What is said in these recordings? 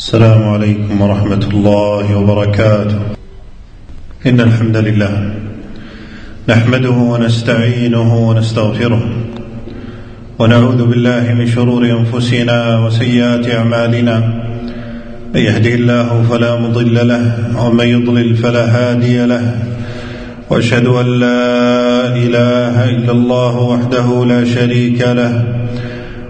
السلام عليكم ورحمة الله وبركاته. إن الحمد لله نحمده ونستعينه ونستغفره ونعوذ بالله من شرور أنفسنا وسيئات أعمالنا. من يهده الله فلا مضل له ومن يضلل فلا هادي له. وأشهد أن لا إله إلا الله وحده لا شريك له.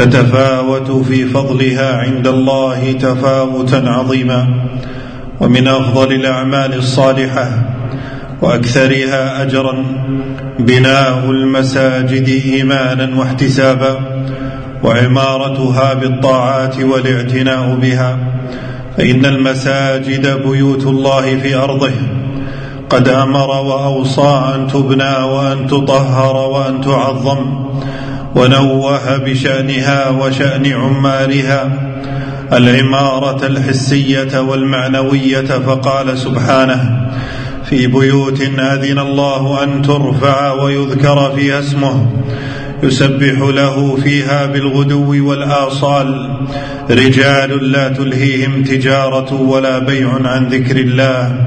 تتفاوت في فضلها عند الله تفاوتا عظيما ومن أفضل الأعمال الصالحة وأكثرها أجرا بناء المساجد إيمانا واحتسابا وعمارتها بالطاعات والاعتناء بها فإن المساجد بيوت الله في أرضه. قد أمر وأوصى أن تبنى وأن تطهر وأن تعظم ونوه بشأنها وشأن عمارها العمارة الحسية والمعنوية فقال سبحانه في بيوت آذن الله أن ترفع ويذكر فيها اسمه يسبح له فيها بالغدو والآصال رجال لا تلهيهم تجارة ولا بيع عن ذكر الله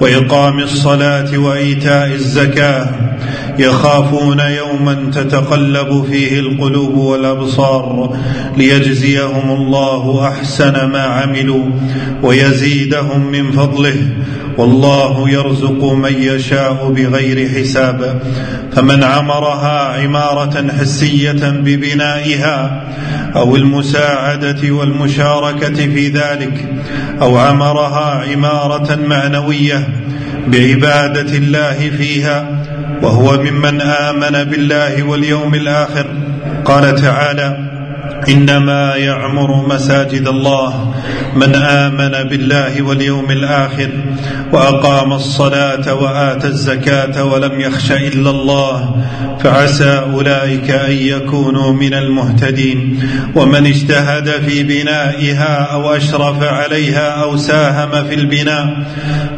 وإقام الصلاة وإيتاء الزكاة يخافون يوما تتقلب فيه القلوب والأبصار ليجزيهم الله أحسن ما عملوا ويزيدهم من فضله والله يرزق من يشاء بغير حساب فمن عمرها عمارة حسية ببنائها أو المساعدة والمشاركة في ذلك أو عمرها عمارة معنوية بعبادة الله فيها وهو ممن آمن بالله واليوم الآخر. قال تعالى إنما يعمر مساجد الله من آمن بالله واليوم الآخر وأقام الصلاة وآتى الزكاة ولم يخش إلا الله فعسى أولئك أن يكونوا من المهتدين ومن اجتهد في بنائها أو أشرف عليها أو ساهم في البناء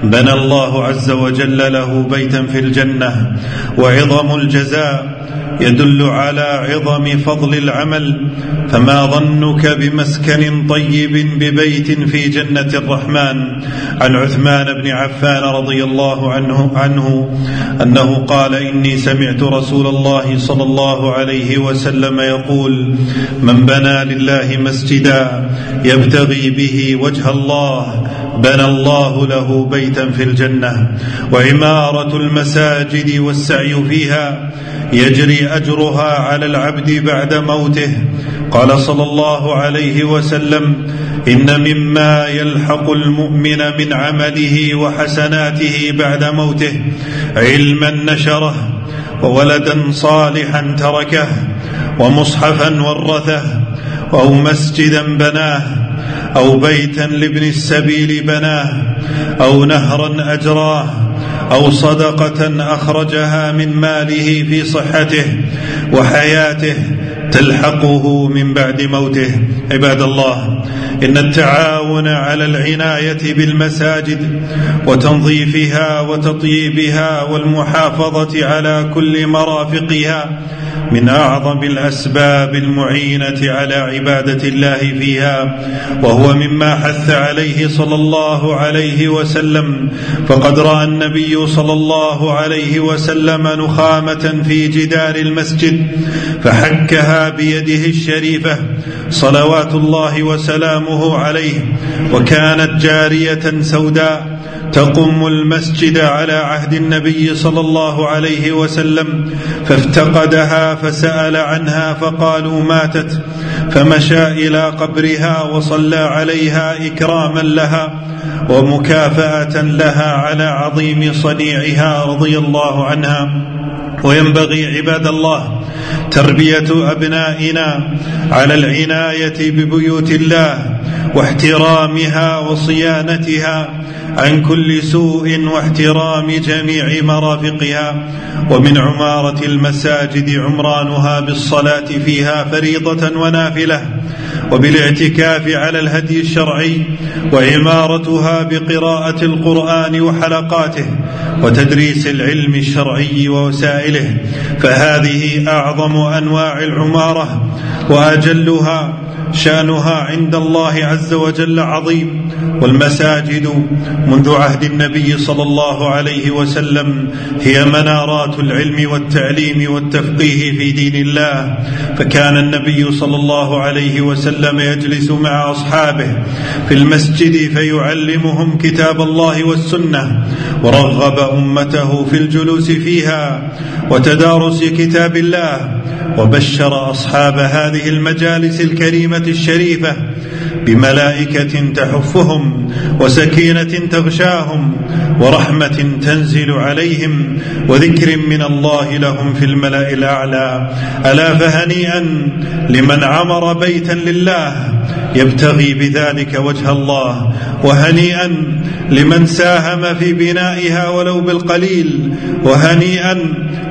بنى الله عز وجل له بيتا في الجنة وعظم الجزاء يدل على عظم فضل العمل فما ظنك بمسكن طيب ببيت في جنة الرحمن؟ عن عثمان بن عفان رضي الله عنه عنه أنه قال إني سمعت رسول الله صلى الله عليه وسلم يقول من بنى لله مسجدا يبتغي به وجه الله بنى الله له بيتا في الجنة وعمارة المساجد والسعي فيها يجري أجرها على العبد بعد موته. قال صلى الله عليه وسلم إن مما يلحق المؤمن من عمله وحسناته بعد موته علما نشره وولدا صالحا تركه ومصحفا ورثه أو مسجدا بناه أو بيتا لابن السبيل بناه أو نهرا أجراه أو صدقة أخرجها من ماله في صحته وحياته تلحقه من بعد موته. عباد الله إن التعاون على العناية بالمساجد وتنظيفها وتطييبها والمحافظة على كل مرافقها من أعظم الأسباب المعينة على عبادة الله فيها وهو مما حث عليه صلى الله عليه وسلم. فقد رأى النبي صلى الله عليه وسلم نخامة في جدار المسجد فحكها بيده الشريفة صلوات الله وسلامه عليه وكانت جارية سوداء. تقم المسجد على عهد النبي صلى الله عليه وسلم فافتقدها فسأل عنها فقالوا ماتت فمشى إلى قبرها وصلى عليها إكراما لها ومكافأة لها على عظيم صنيعها رضي الله عنها. وينبغي عباد الله تربية أبنائنا على العناية ببيوت الله واحترامها وصيانتها عن كل سوء واحترام جميع مرافقها ومن عمارة المساجد عمرانها بالصلاة فيها فريضة ونافلة وبالاعتكاف على الهدي الشرعي وعمارتها بقراءة القرآن وحلقاته وتدريس العلم الشرعي ووسائله فهذه أعظم أنواع العمارة وأجلها شأنها عند الله عز وجل عظيم والمساجد منذ عهد النبي صلى الله عليه وسلم هي منارات العلم والتعليم والتفقيه في دين الله فكان النبي صلى الله عليه وسلم يجلس مع أصحابه في المسجد فيعلمهم كتاب الله والسنة ورغب أمته في الجلوس فيها وتدارس كتاب الله وبشر أصحاب هذه المجالس الكريمة الشريفة بملائكة تحفهم وسكينة تغشاهم ورحمة تنزل عليهم وذكر من الله لهم في الملأ الأعلى. ألا فهنيئا لمن عمر بيتا لله يبتغي بذلك وجه الله وهنيئا لمن ساهم في بنائها ولو بالقليل وهنيئا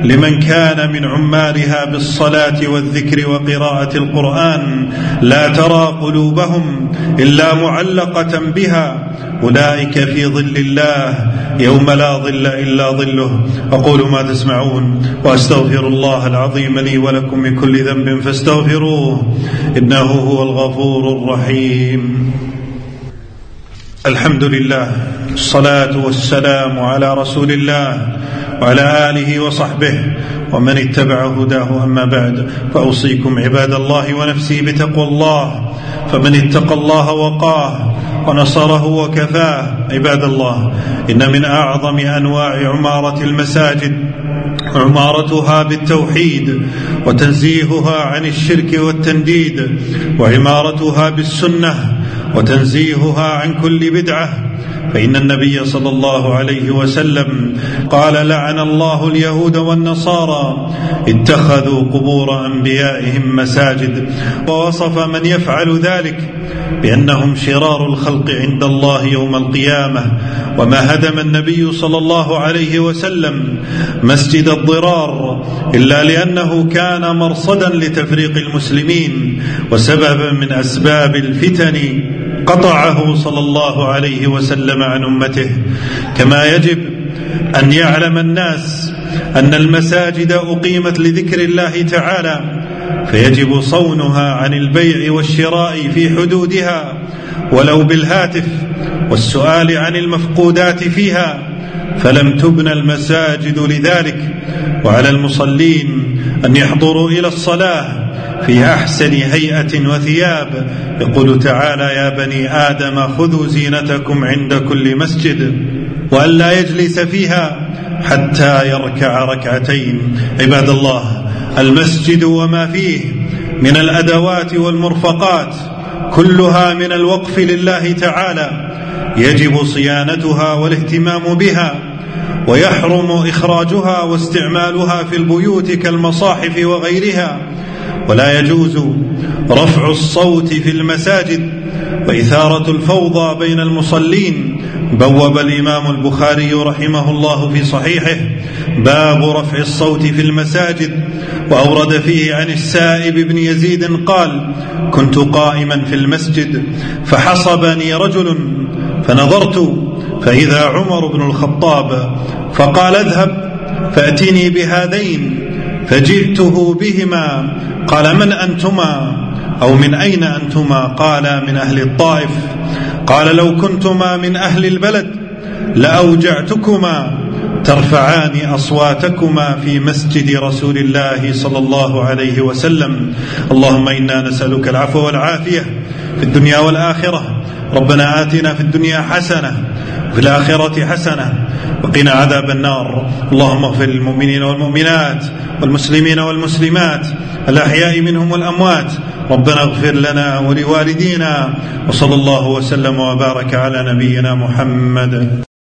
لمن كان من عمارها بالصلاة والذكر وقراءة القرآن لا ترى قلوبهم إلا معلقة بها أولئك في ظل الله يوم لا ظل إلا ظله أقول ما تسمعون وأستغفر الله العظيم لي ولكم من كل ذنب فاستغفروه إنه هو الغفور الرحيم. الحمد لله الصلاة والسلام على رسول الله وعلى آله وصحبه ومن اتبع هداه. أما بعد فأوصيكم عباد الله ونفسي بتقوى الله. فمن اتقى الله وقاه ونصره وكفاه. عباد الله إن من أعظم أنواع عمارة المساجد عمارتها بالتوحيد وتنزيهها عن الشرك والتنديد وعمارتها بالسنة وتنزيهها عن كل بدعة فإن النبي صلى الله عليه وسلم قال لعن الله اليهود والنصارى اتخذوا قبور أنبيائهم مساجد ووصف من يفعل ذلك بأنهم شرار الخلق عند الله يوم القيامة. وما هدم النبي صلى الله عليه وسلم مسجد الضرار إلا لأنه كان مرصدا لتفريق المسلمين وسببا من أسباب الفتن قطعه صلى الله عليه وسلم عن أمته. كما يجب أن يعلم الناس أن المساجد أقيمت لذكر الله تعالى فيجب صونها عن البيع والشراء في حدودها ولو بالهاتف والسؤال عن المفقودات فيها فلم تبنى المساجد لذلك وعلى المصلين أن يحضروا إلى الصلاة في أحسن هيئة وثياب. يقول تعالى يا بني آدم خذوا زينتكم عند كل مسجد والا يجلس فيها حتى يركع ركعتين. عباد الله المسجد وما فيه من الأدوات والمرفقات كلها من الوقف لله تعالى. يجب صيانتها والاهتمام بها ويحرم إخراجها واستعمالها في البيوت كالمصاحف وغيرها. ولا يجوز رفع الصوت في المساجد وإثارة الفوضى بين المصلين. بوب الإمام البخاري رحمه الله في صحيحه باب رفع الصوت في المساجد وأورد فيه عن السائب بن يزيد قال كنت قائما في المسجد فحصبني رجل فنظرت فإذا عمر بن الخطاب فقال اذهب فاتني بهذين فجئته بهما قال من أنتما أو من أين أنتما قال من أهل الطائف قال لو كنتما من أهل البلد لأوجعتكما ترفعان أصواتكما في مسجد رسول الله صلى الله عليه وسلم اللهم إنا نسألك العفو والعافية في الدنيا والآخرة ربنا آتنا في الدنيا حسنة وفي الآخرة حسنة. وقنا عذاب النار. اللهم اغفر للمؤمنين والمؤمنات والمسلمين والمسلمات الأحياء منهم والأموات. ربنا اغفر لنا ولوالدينا. وصلى الله وسلم وبارك على نبينا محمد.